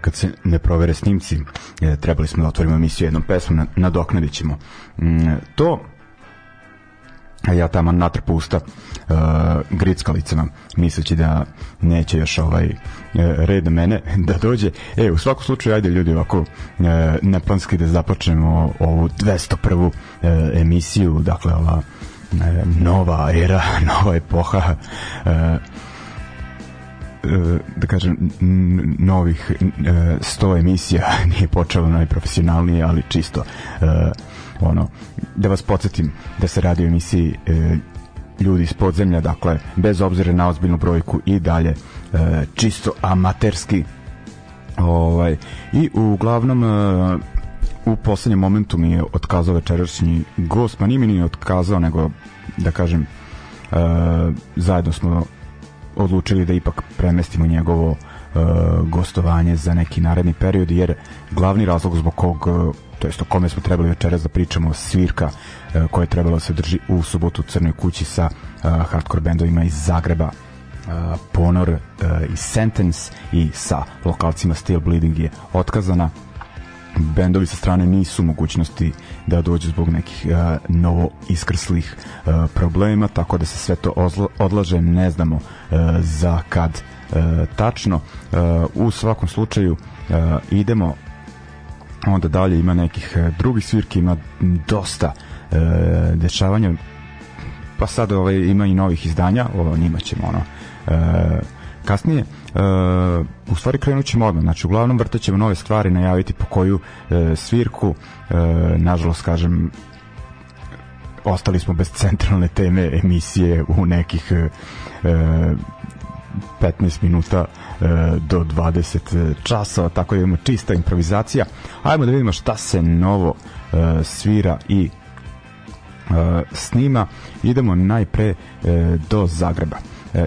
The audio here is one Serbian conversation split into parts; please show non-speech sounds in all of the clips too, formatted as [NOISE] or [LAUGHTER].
kad se ne provere snimci, e, trebali smo da otvorimo emisiju jednom pesmom, nadoknadit ćemo. Mm, to, ja tamo natrpa usta uh, e, grickalicama, misleći da neće još ovaj uh, red mene [LAUGHS] da dođe. E, u svakom slučaju, ajde ljudi ovako uh, na planski da započnemo ovu 201. Uh, emisiju, dakle ova uh, nova era, [LAUGHS] nova epoha uh, da kažem novih 100 emisija [LAUGHS] nije počelo najprofesionalnije ali čisto e, ono da vas podsjetim da se radi o emisiji e, ljudi iz podzemlja dakle bez obzira na ozbiljnu brojku i dalje e, čisto amaterski ovaj i uglavnom u poslednjem momentu mi je otkazao večerašnji gost, pa nije mi ni otkazao, nego da kažem e, zajedno smo odlučili da ipak premestimo njegovo e, gostovanje za neki naredni period jer glavni razlog zbog kog e, to jest o kome smo trebali večeras da pričamo svirka e, koja je trebala da se drži u subotu u Crnoj kući sa hardcore bendovima iz Zagreba Ponor i Sentence i sa lokalcima Steel Bleeding je otkazana bendovi sa strane nisu mogućnosti da dođu zbog nekih uh, novo iskrslih uh, e, problema, tako da se sve to ozla, odlaže, ne znamo uh, za kad uh, tačno. Uh, u svakom slučaju uh, idemo onda dalje ima nekih uh, drugih svirki, ima dosta uh, dešavanja, pa sad ovaj, ima i novih izdanja, o njima ćemo ono uh, kasnije e, u stvari krenut ćemo odmah znači uglavnom vrtećemo nove stvari najaviti po koju e, svirku e, nažalost kažem ostali smo bez centralne teme emisije u nekih e, 15 minuta e, do 20 časova, tako da imamo čista improvizacija. Ajmo da vidimo šta se novo e, svira i e, snima. Idemo najpre e, do Zagreba. E,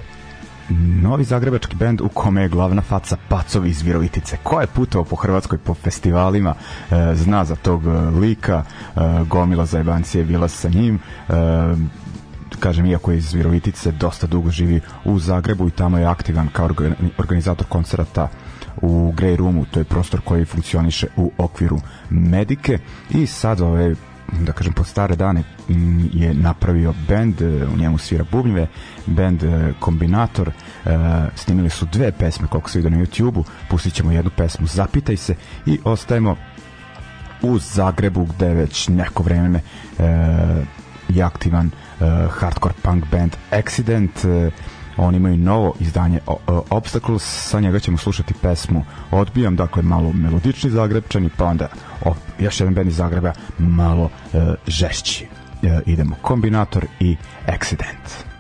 novi zagrebački bend u kome je glavna faca Pacov iz Virovitice. Ko je putao po Hrvatskoj po festivalima, e, zna za tog e, lika, e, gomila zajebancije je bila sa njim, e, kažem, iako je iz Virovitice, dosta dugo živi u Zagrebu i tamo je aktivan kao organizator koncerta u Grey Roomu, to je prostor koji funkcioniše u okviru Medike i sad ove da kažem po stare dane mm, je napravio bend, e, u njemu svira bubnjeve, bend e, Kombinator, e, snimili su dve pesme koliko se vidi na youtube pustit ćemo jednu pesmu Zapitaj se i ostajemo u Zagrebu gde već neko vreme je aktivan hardcore punk band Accident, Accident, Oni imaju novo izdanje o, o, Obstacles, sa njega ćemo slušati pesmu Odbijam, dakle malo melodični zagrebčani, pa onda o, još jedan bend iz Zagreba, malo e, žešći. E, idemo Kombinator i Accident.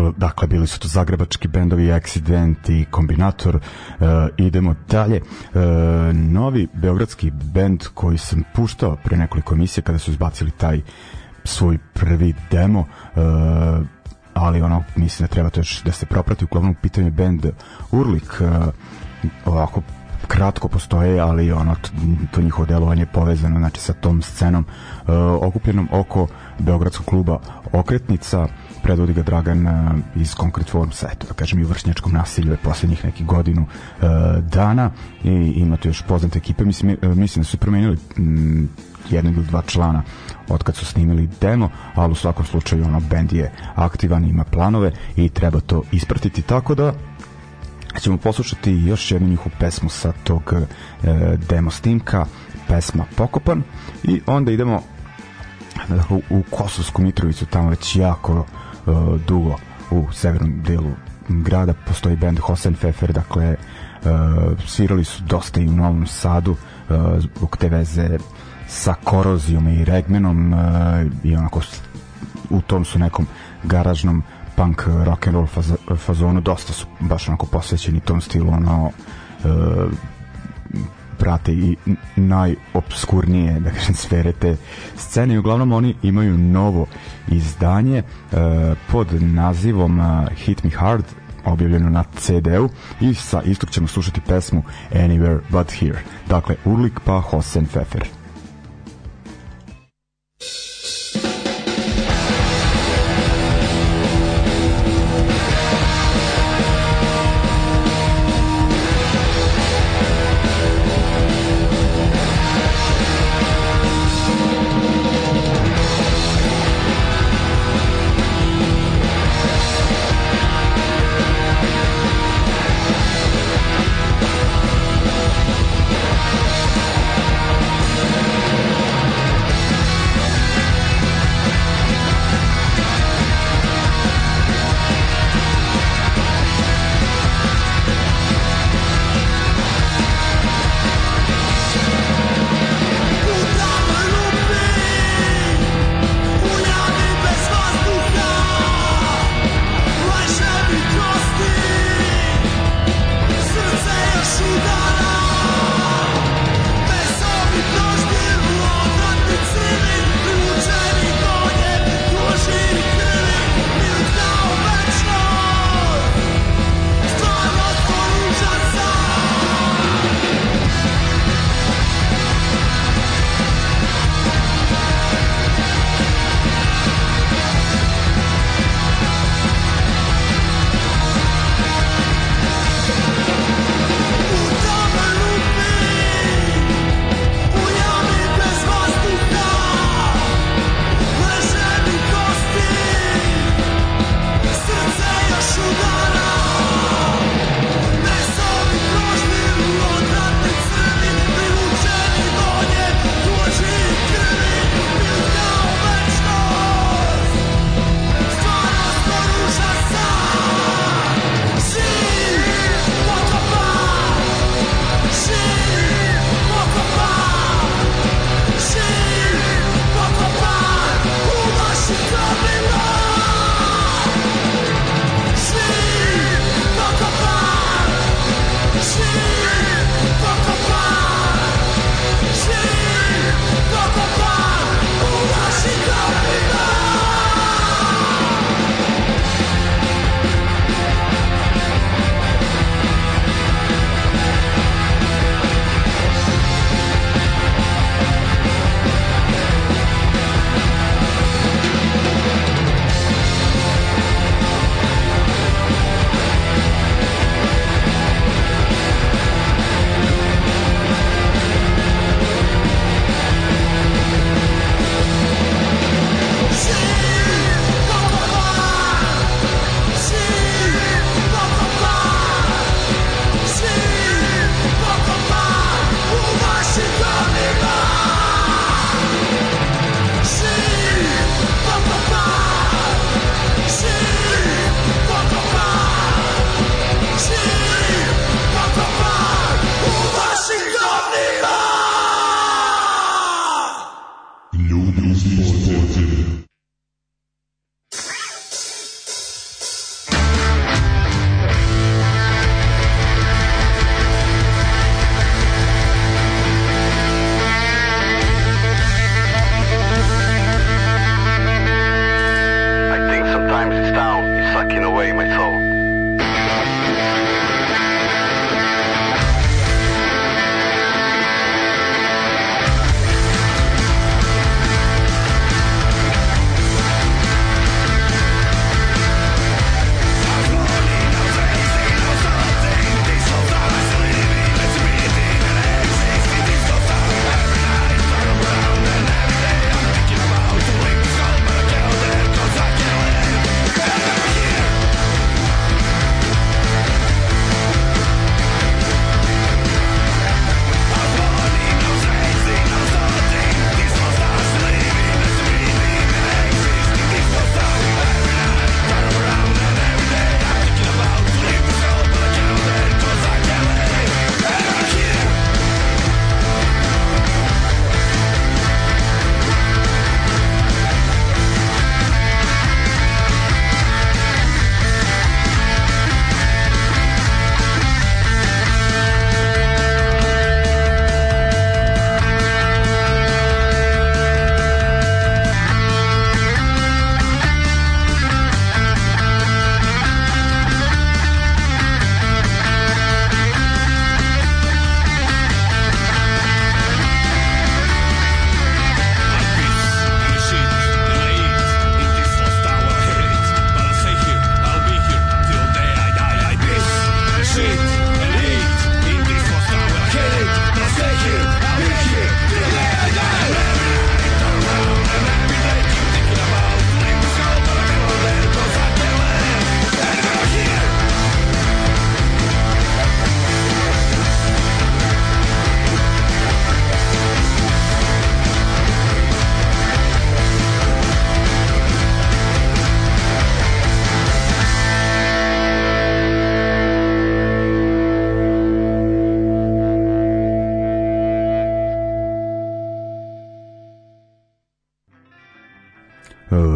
Dakle, dakle, bili su to zagrebački bendovi Accident i Kombinator. E, idemo dalje. E, novi beogradski bend koji sam puštao pre nekoliko emisija kada su izbacili taj svoj prvi demo e, ali ono mislim da treba to još da se proprati uglavnom pitanje je bend Urlik e, ovako kratko postoje, ali ono to njihovo delovanje je povezano znači sa tom scenom e, okupljenom oko Beogradskog kluba Okretnica. E, predvodi ga Dragan iz Concrete Forms, eto da kažem i u vršnjačkom nasilju je poslednjih nekih godinu e, dana i imate još poznate ekipe, mislim, e, mislim da su promenili jednog ili dva člana od kad su snimili demo, ali u svakom slučaju ono bend je aktivan, ima planove i treba to ispratiti, tako da ćemo poslušati još jednu njihovu pesmu sa tog e, demo snimka, pesma Pokopan i onda idemo u, u Kosovsku Mitrovicu, tamo već jako uh, e, dugo u severnom delu grada postoji bend Hosenpfeffer, dakle uh, svirali su dosta i u Novom Sadu uh, zbog te veze sa korozijom i regmenom uh, i onako u tom su nekom garažnom punk rock and roll faz fazonu dosta su baš onako posvećeni tom stilu ono uh, prate i najobskurnije da kažem sfere te scene i uglavnom oni imaju novo izdanje e, pod nazivom e, Hit Me Hard objavljeno na CD-u i sa istog ćemo slušati pesmu Anywhere But Here dakle Urlik pa Hosen Fefer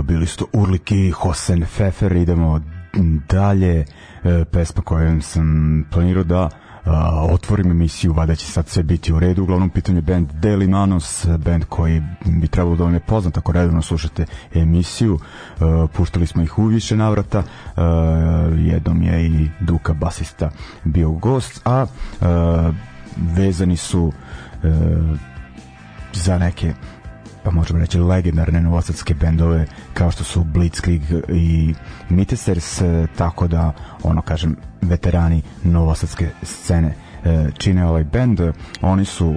bili su to Urliki, Hosen Fefer, idemo dalje, e, pesma kojom sam planirao da e, otvorim emisiju, vada će sad sve biti u redu. Uglavnom, pitanje je band Deli Manos, band koji bi trebalo da vam je poznat ako redovno slušate emisiju. E, puštali smo ih u više navrata. jednom je i Duka, basista, bio gost, a vezani su za neke pa možemo reći legendarne novosadske bendove kao što su Blitzkrieg i Mitesers, e, tako da ono kažem veterani novosadske scene e, čine ovaj bend. Oni su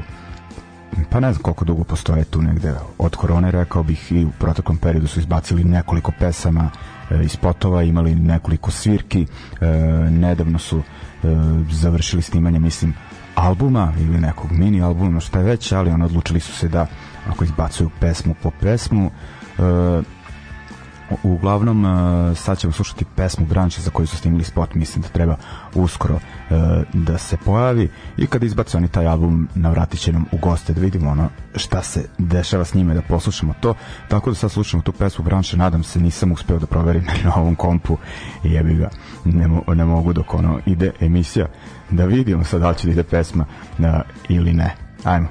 pa ne znam koliko dugo postoje tu negde od korone rekao bih i u proteklom periodu su izbacili nekoliko pesama e, iz potova, imali nekoliko svirki nedavno su završili snimanje mislim albuma ili nekog mini albuma šta je već ali on odlučili su se da ako izbacuju pesmu po pesmu. E, uglavnom e, sad ćemo slušati pesmu Branče za koju su snimili spot mislim da treba uskoro e, da se pojavi i kad izbace oni taj album navratit će nam u goste da vidimo ono šta se dešava s njime da poslušamo to tako da sad slušamo tu pesmu Branče nadam se nisam uspeo da proverim [LAUGHS] na ovom kompu i jebi ga ne, ne mogu dok ono ide emisija da vidimo sad da će da ide pesma da, ili ne ajmo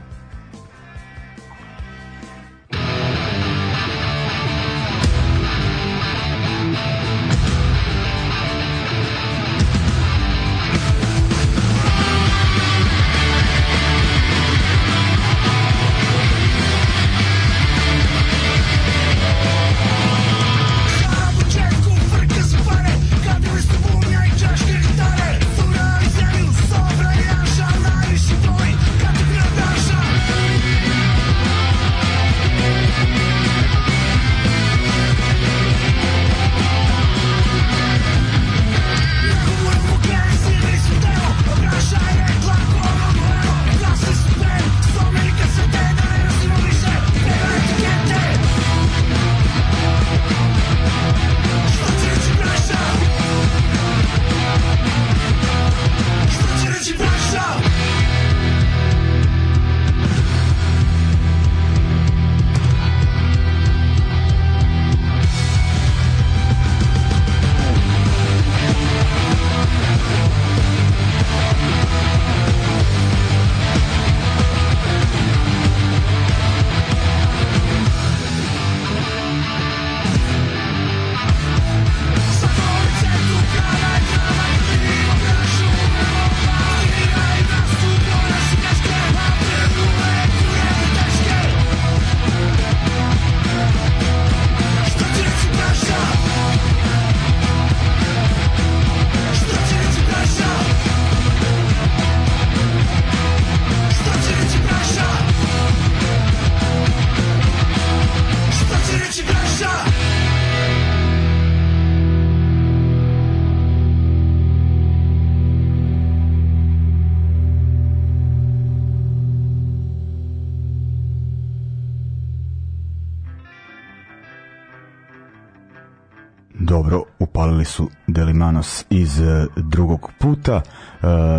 su Delimanos iz e, drugog puta e,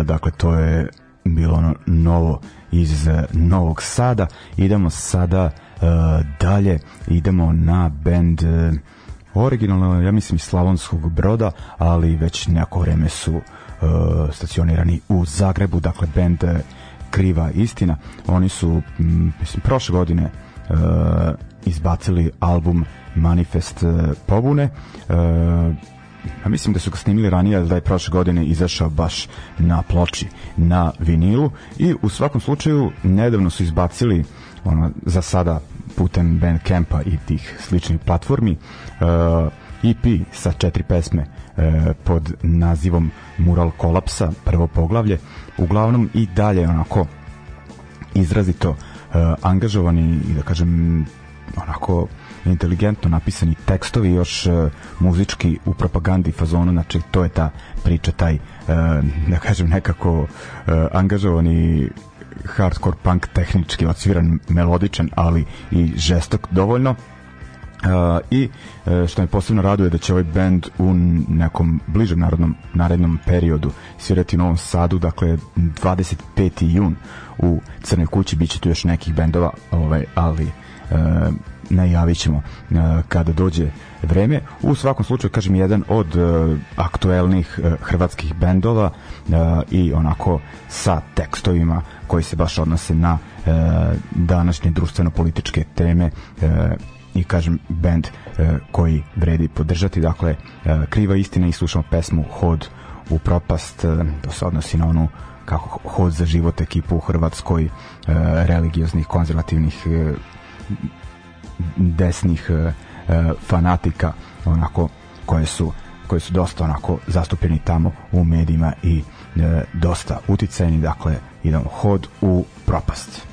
dakle to je bilo ono novo iz e, Novog Sada idemo sada dalje idemo na band originalno ja mislim Slavonskog broda ali već neko vreme su stacionirani u Zagrebu dakle band Kriva istina oni su mislim, prošle godine izbacili album Manifest Pobune a mislim da su ga snimili ranije, da je prošle godine izašao baš na ploči, na vinilu i u svakom slučaju nedavno su izbacili ono, za sada putem Bandcampa i tih sličnih platformi uh, EP sa četiri pesme e, pod nazivom Mural kolapsa, prvo poglavlje. Uglavnom i dalje onako izrazito e, angažovani i da kažem onako inteligentno napisani tekstovi, još uh, muzički u propagandi fazonu, znači to je ta priča, taj, uh, da kažem, nekako uh, angažovani hardcore punk tehnički odsviran, melodičan, ali i žestok dovoljno. Uh, i što me posebno raduje da će ovaj band u nekom bližem narodnom narednom periodu svirati u Novom Sadu, dakle 25. jun u Crnoj kući biće tu još nekih bendova, ovaj ali uh, najavit ćemo e, kada dođe vreme. U svakom slučaju, kažem, jedan od e, aktuelnih e, hrvatskih bendova i onako sa tekstovima koji se baš odnose na današnje društveno-političke teme i kažem band koji vredi podržati dakle Kriva istina i slušamo pesmu Hod u propast to se odnosi na onu kako hod za život ekipu u Hrvatskoj religioznih, konzervativnih desnih e, e, fanatika onako koje su koje su dosta onako zastupljeni tamo u medijima i e, dosta uticajni, dakle idemo hod u propast.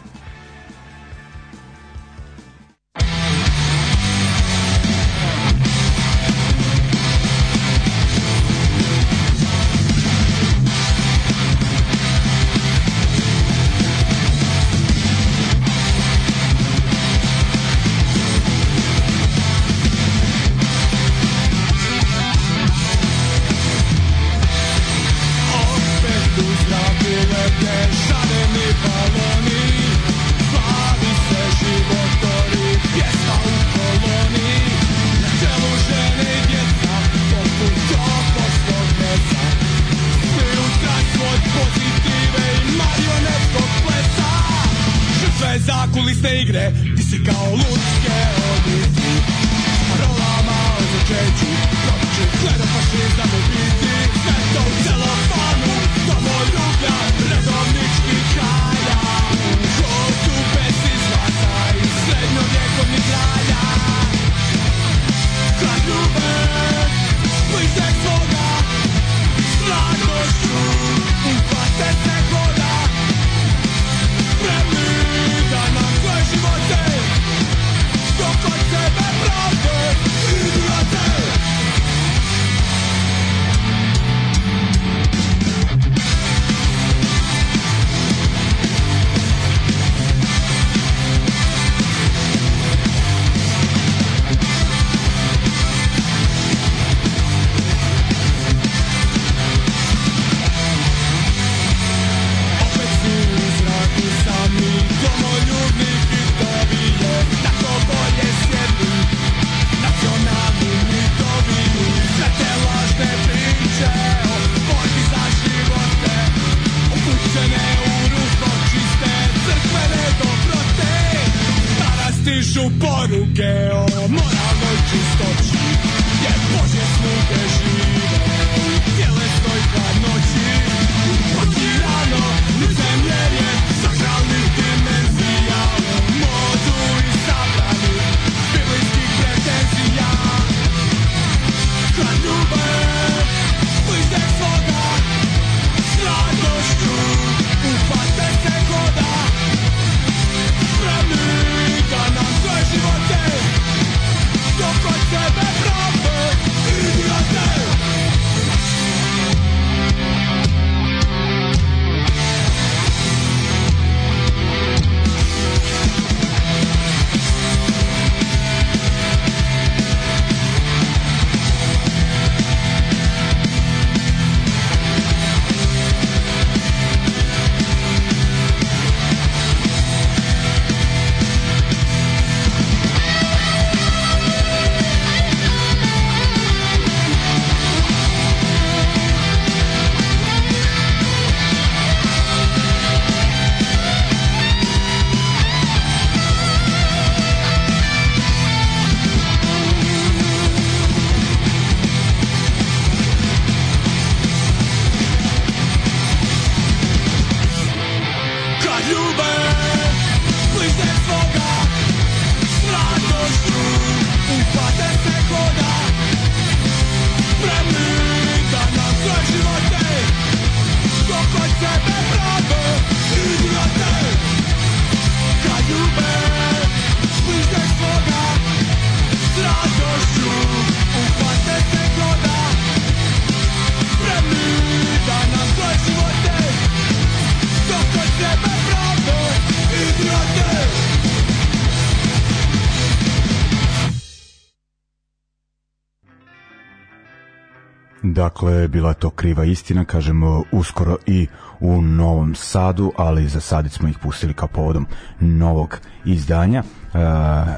Dakle, bila je to kriva istina, kažemo uskoro i u Novom Sadu, ali za sad smo ih pustili kao povodom novog izdanja, uh,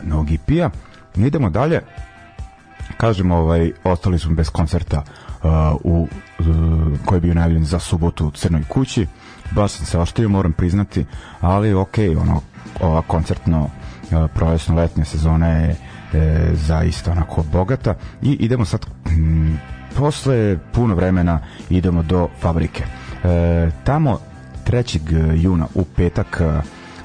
novog IP-a. Idemo dalje, kažemo, ovaj, ostali smo bez koncerta uh, u, uh, koji je bio najavljen za subotu u Crnoj kući. Baš sam se oštio, moram priznati, ali ok, ono, ova koncertno uh, prolesno letnja sezona je e, zaista onako bogata i idemo sad mm, posle puno vremena idemo do fabrike. E, tamo 3. E, juna u petak e,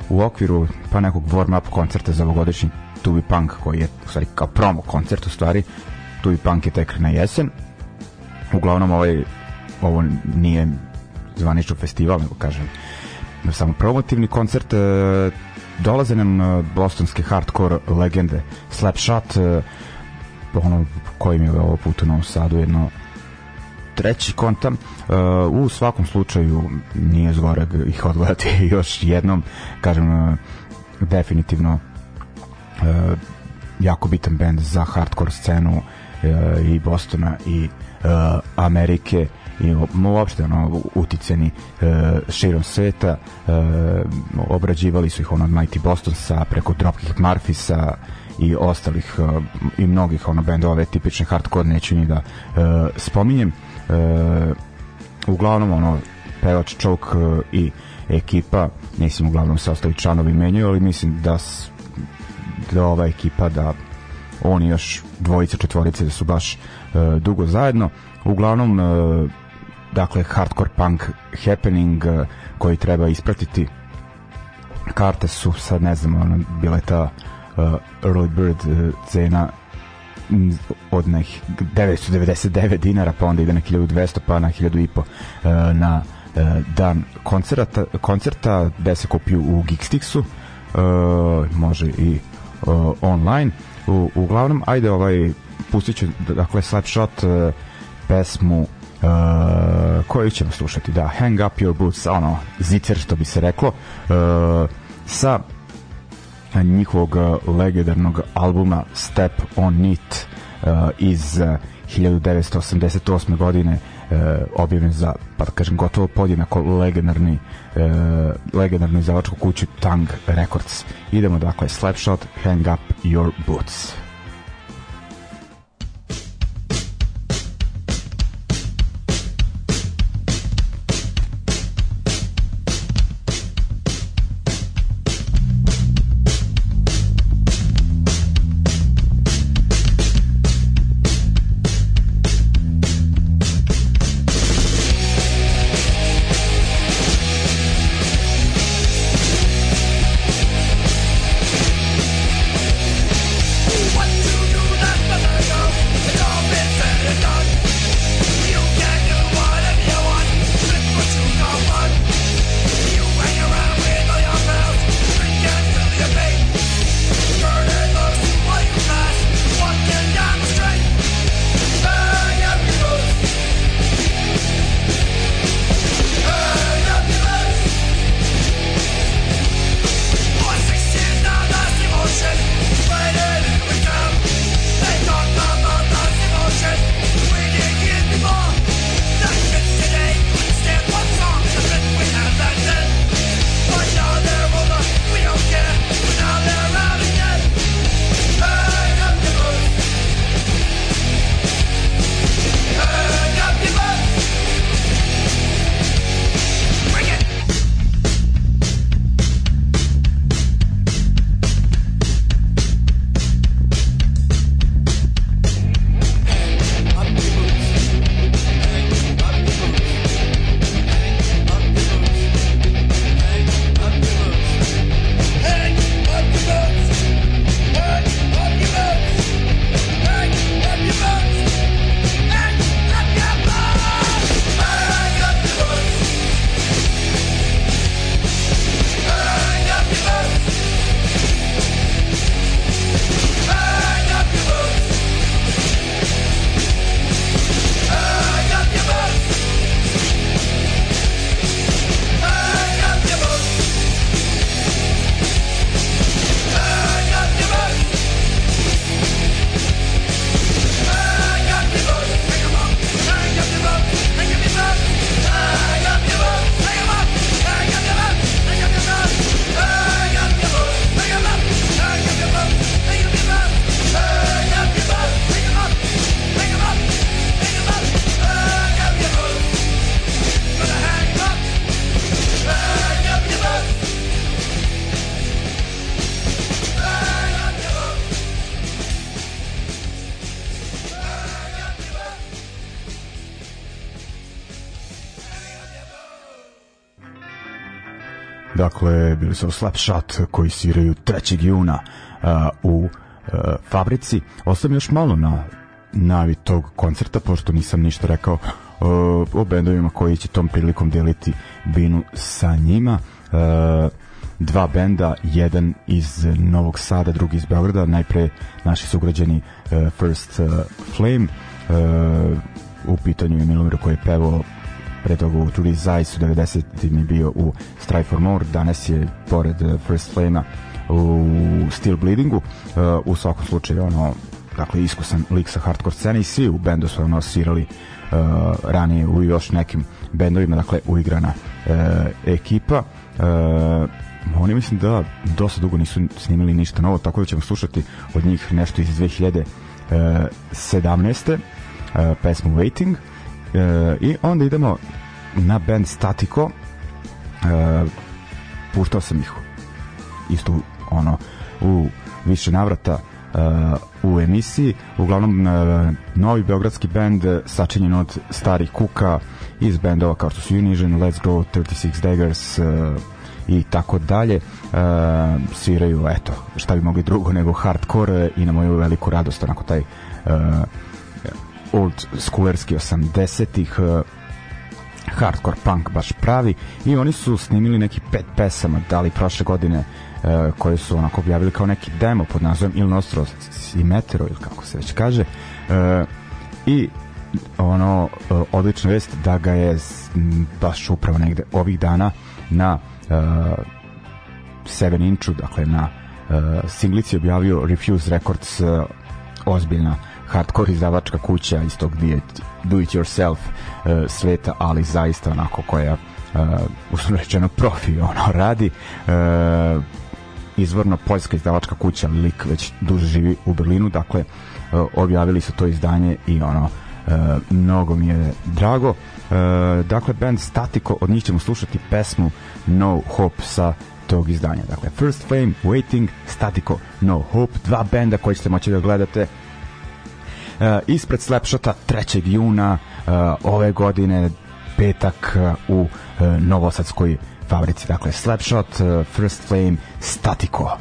u okviru pa nekog warm-up koncerta za ovogodišnji Tubi Punk koji je u stvari kao promo koncert u stvari Tubi Punk je tek na jesen uglavnom ovaj ovo nije zvanično festival nego kažem samo promotivni koncert e, dolaze nam bostonske hardcore legende Slapshot ono kojim je ovo put u Novom Sadu jedno treći kontam uh, u svakom slučaju nije zgoreg ih odgledati [LAUGHS] još jednom kažem uh, definitivno uh, jako bitan bend za hardcore scenu uh, i Bostona i Amerike i uopšte ono, uticeni širom sveta obrađivali su ih ono od Mighty Bostonsa preko Dropkick Murphysa i ostalih e, i mnogih ono bendova ove tipične hardcore neću ni da uh, spominjem uh, uglavnom ono pevač Čok i ekipa mislim uglavnom se ostali članovi menjaju ali mislim da da ova ekipa da oni još dvojica četvorice da su baš uh, dugo zajedno uglavnom uh, dakle hardcore punk happening uh, koji treba ispratiti karte su sad ne znam ona bila ta uh, Roy Bird uh, cena mm, od nekih 999 dinara pa onda ide na 1200 pa na 1000 1500 uh, na uh, dan koncerta, koncerta gde se kupi u Geekstixu uh, može i uh, online u, uglavnom ajde ovaj pustit ću dakle Slapshot uh, pesmu uh, koju ćemo slušati da Hang Up Your Boots ono zicer što bi se reklo uh, sa njihovog e, legendarnog albuma Step on It e, iz 1988. E, godine objavljen za, pa da kažem, gotovo podjednako legendarni legendarni izdavačku kuću Tang Records. Idemo dakle, Slapshot, Hang Up Your Boots. dakle, bili su Slapshot koji sviraju 3. juna uh, u uh, fabrici. Ostajem još malo na navi tog koncerta, pošto nisam ništa rekao uh, o bendovima koji će tom prilikom deliti binu sa njima. Uh, dva benda, jedan iz Novog Sada, drugi iz Beograda, najpre naši sugrađani uh, First uh, Flame, uh, u pitanju je Milomir koji je pevao pre toga u Turi Zajs u 90. mi bio u Strive for More, danas je pored eh, First Flame-a u Steel Bleedingu, eh, u svakom slučaju ono, dakle iskusan lik sa hardcore scene i svi u bendu su ono svirali uh, ranije u još nekim bendovima, dakle uigrana uh, ekipa uh, oni mislim da dosta dugo nisu snimili ništa novo, tako da ćemo slušati od njih nešto iz 2017. Uh, pesmu Waiting uh, E, I onda idemo na band E, puštao sam ih isto ono u više navrata e, u emisiji. Uglavnom e, novi beogradski band sačinjen od starih kuka iz bendova kao što su Unision, Let's Go, 36 Daggers e, i tako dalje. Sviraju, eto, šta bi mogli drugo nego hardcore i na moju veliku radost onako taj old schoolerski 80-ih uh, eh, hardcore punk baš pravi i oni su snimili neki pet pesama da prošle godine uh, koje su onako objavili kao neki demo pod nazivom Il Nostro Simetero ili kako se već kaže eh, i ono uh, odlična vest da ga je baš upravo negde ovih dana na uh, 7 inču, dakle na uh, singlici objavio Refuse Records uh, ozbiljna uh, hardcore izdavačka kuća iz tog do it yourself uh, sveta, ali zaista onako koja uh, uslovno rečeno profi ono radi uh, izvorno poljska izdavačka kuća Lik već duže živi u Berlinu dakle uh, objavili su to izdanje i ono uh, mnogo mi je drago uh, dakle band Statiko od njih ćemo slušati pesmu No Hope sa tog izdanja dakle First Flame, Waiting, Statiko, No Hope dva benda koji ćete moći da gledate Eh, ispred Slapshota 3. juna eh, ove godine petak eh, u Novosadskoj fabrici. Dakle, Slapshot, First Flame, Statiko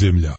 Zemlée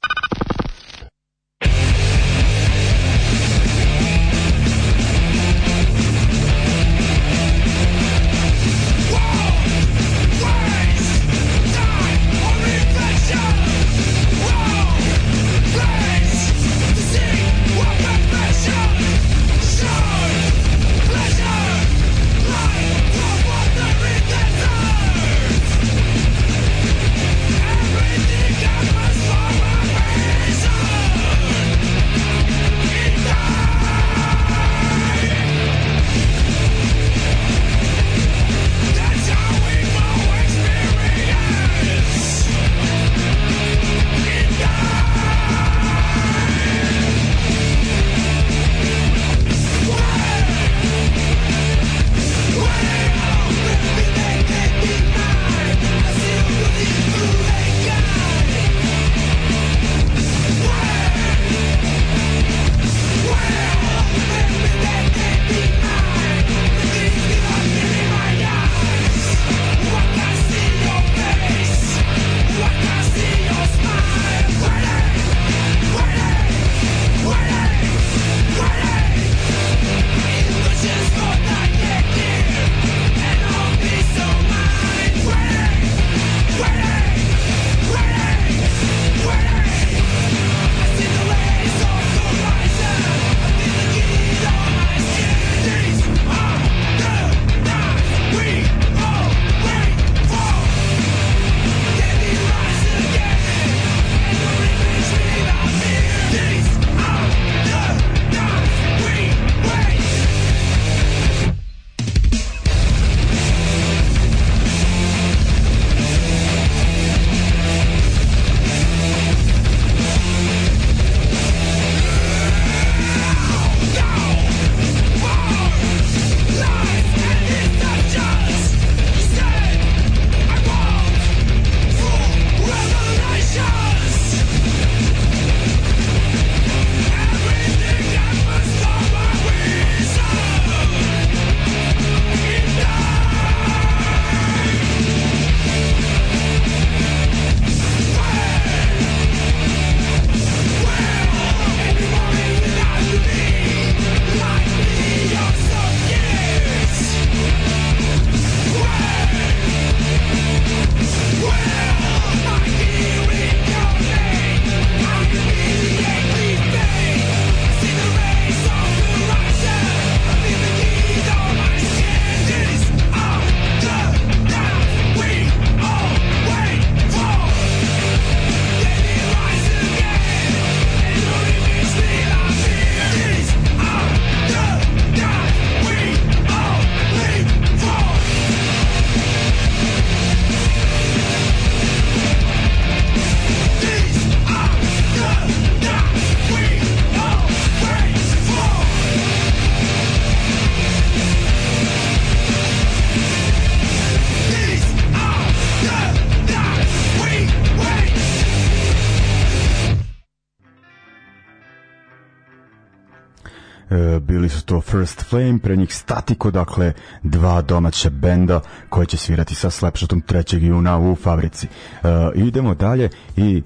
bili su to First Flame, pre njih Statiko, dakle dva domaća benda koje će svirati sa Slapshotom 3. juna u fabrici. Uh, idemo dalje i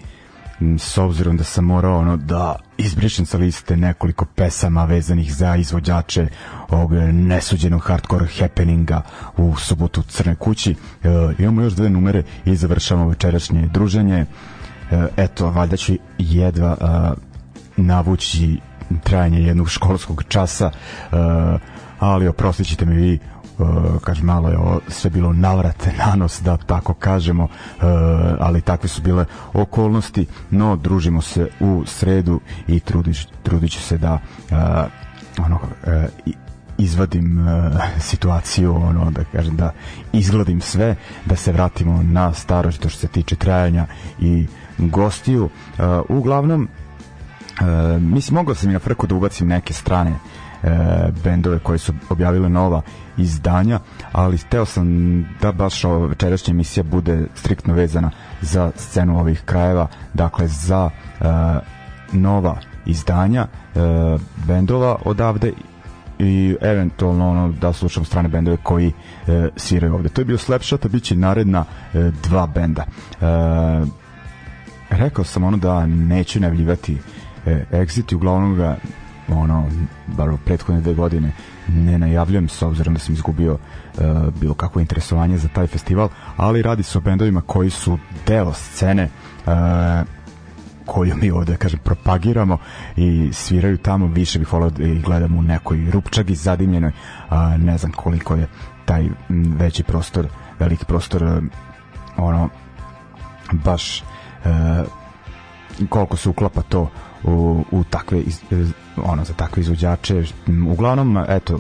s obzirom da sam morao ono da izbrišem sa liste nekoliko pesama vezanih za izvođače ovog nesuđenog hardcore happeninga u subotu u Crne kući e, imamo još dve numere i završamo večerašnje druženje e, eto valjda ću jedva e, navući trajanje jednog školskog časa eh, ali oprostit ćete mi vi eh, kažem malo je sve bilo navrate [LAUGHS] na nos da tako kažemo eh, ali takve su bile okolnosti no družimo se u sredu i trudiš, trudit ću se da ono izvadim [LAUGHS] situaciju ono da kažem da izgladim sve da se vratimo na staro što se tiče trajanja i gostiju uglavnom Uh, mislim, mogao sam i na frku da ubacim neke strane e, bendove koje su objavile nova izdanja, ali hteo sam da baš ova večerašnja emisija bude striktno vezana za scenu ovih krajeva, dakle za e, nova izdanja e, bendova odavde i eventualno ono da slušam strane bendove koji e, sviraju ovde. To je bio Slapshot, a bit će naredna e, dva benda. E, rekao sam ono da neću najavljivati e, Exit uglavnom ga ono, bar u prethodne dve godine ne najavljujem s obzirom da sam izgubio uh, bilo kakvo interesovanje za taj festival, ali radi se o bendovima koji su deo scene uh, koju mi ovde da kažem propagiramo i sviraju tamo više bih volao da i gledam u nekoj rupčagi zadimljenoj a, ne znam koliko je taj veći prostor veliki prostor e, ono baš e, koliko se uklapa to u, u takve e, ono za takve izvođače uglavnom eto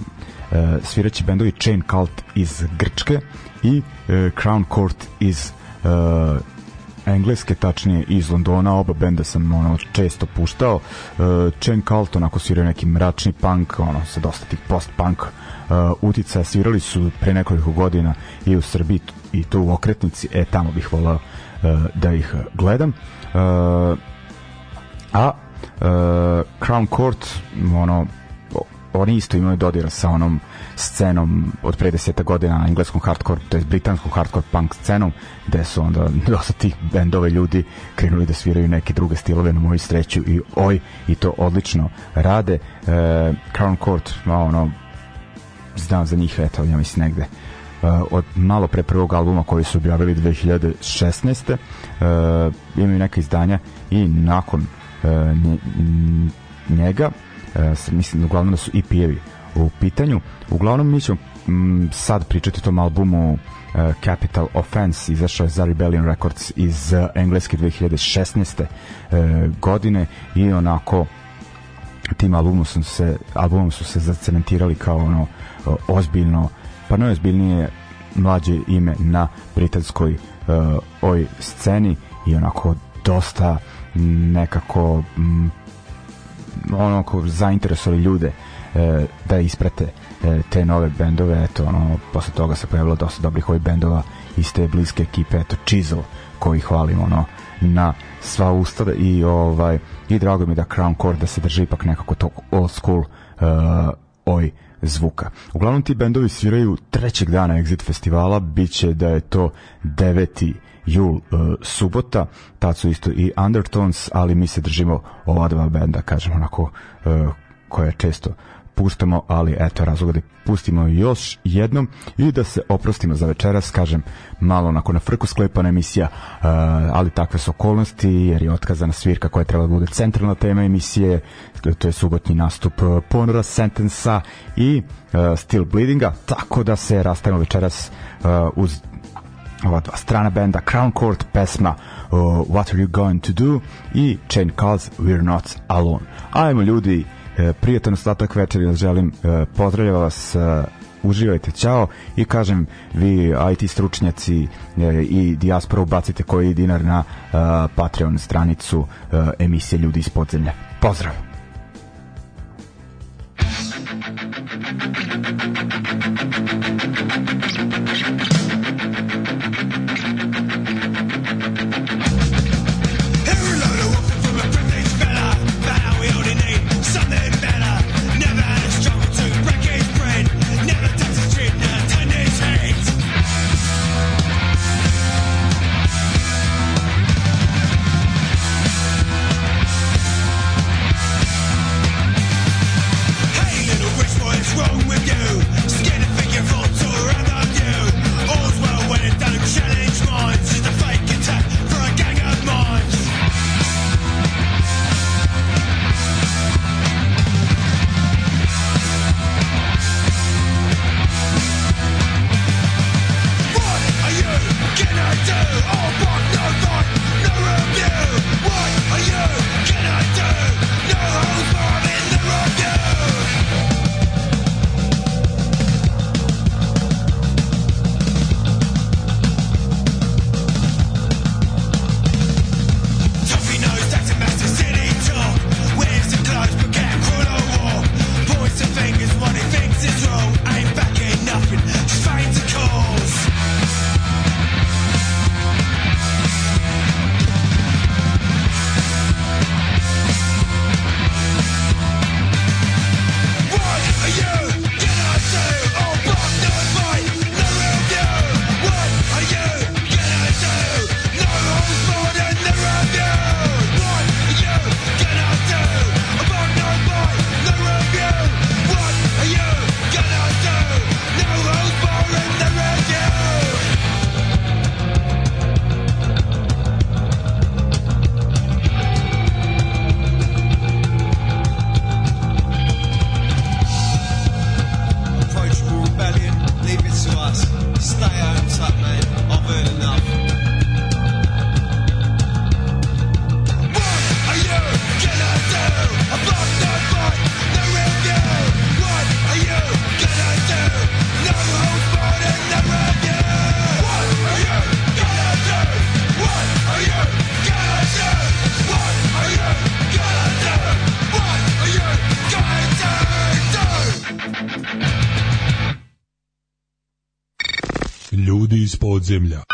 e, sviraće bendovi Chain Cult iz Grčke i e, Crown Court iz uh, engleske, tačnije iz Londona, oba benda sam ono, često puštao. Uh, Chen Cult onako svirao neki mračni punk, ono, sa dosta tih post-punk uh, utica. Svirali su pre nekoliko godina i u Srbiji i to u okretnici, e tamo bih volao uh, da ih gledam. Uh, a E, Crown Court, ono, oni isto imaju dodira sa onom scenom od pre deseta godina na engleskom hardcore, to je britanskom hardcore punk scenom, gde su onda [LAUGHS] dosta tih bendove ljudi krenuli da sviraju neke druge stilove na moju sreću i oj, i to odlično rade. E, Crown Court, ono, znam za njih, eto, ja mislim negde e, od malo pre prvog albuma koji su objavili 2016. E, imaju neka izdanja i nakon E, njega, e, mislim uglavnom da su i pijevi u pitanju. Uglavnom mi ćemo sad pričati o tom albumu e, Capital Offense izašao je za Rebellion Records iz engleske 2016. godine i onako tim albumom su se albumom su se zacementirali kao ono ozbiljno pa najozbiljnije mlađe ime na britanskoj uh, oj sceni i onako dosta nekako m, mm, ono ko zainteresovali ljude e, da isprate e, te nove bendove, eto ono posle toga se pojavilo dosta dobrih ovih bendova iz te bliske ekipe, eto Chisel koji hvalimo ono na sva usta da, i ovaj i drago mi da Crown Core da se drži ipak nekako tog old school uh, oj zvuka. Uglavnom ti bendovi sviraju trećeg dana Exit festivala, bit će da je to 9 jul e, subota, tad su isto i Undertones, ali mi se držimo ova dva benda, kažem onako, e, koje često puštamo, ali eto razloga da pustimo još jednom i da se oprostimo za večeras, kažem malo onako na frku sklepana emisija, uh, ali takve su okolnosti jer je otkazana svirka koja je trebala da bude centralna tema emisije, to je subotnji nastup Ponora, Sentensa i uh, Still Bleedinga, tako da se rastavimo večeras uh, uz ova dva strana benda Crown Court pesma uh, What Are You Going To Do i Chain Calls We're Not Alone ajmo ljudi uh, prijatan ostatak večeri želim uh, pozdravljam vas uh, uživajte, ćao i kažem vi IT stručnjaci i dijaspora ubacite koji dinar na uh, Patreon stranicu uh, emisije Ljudi iz podzemlja. Pozdrav! земля.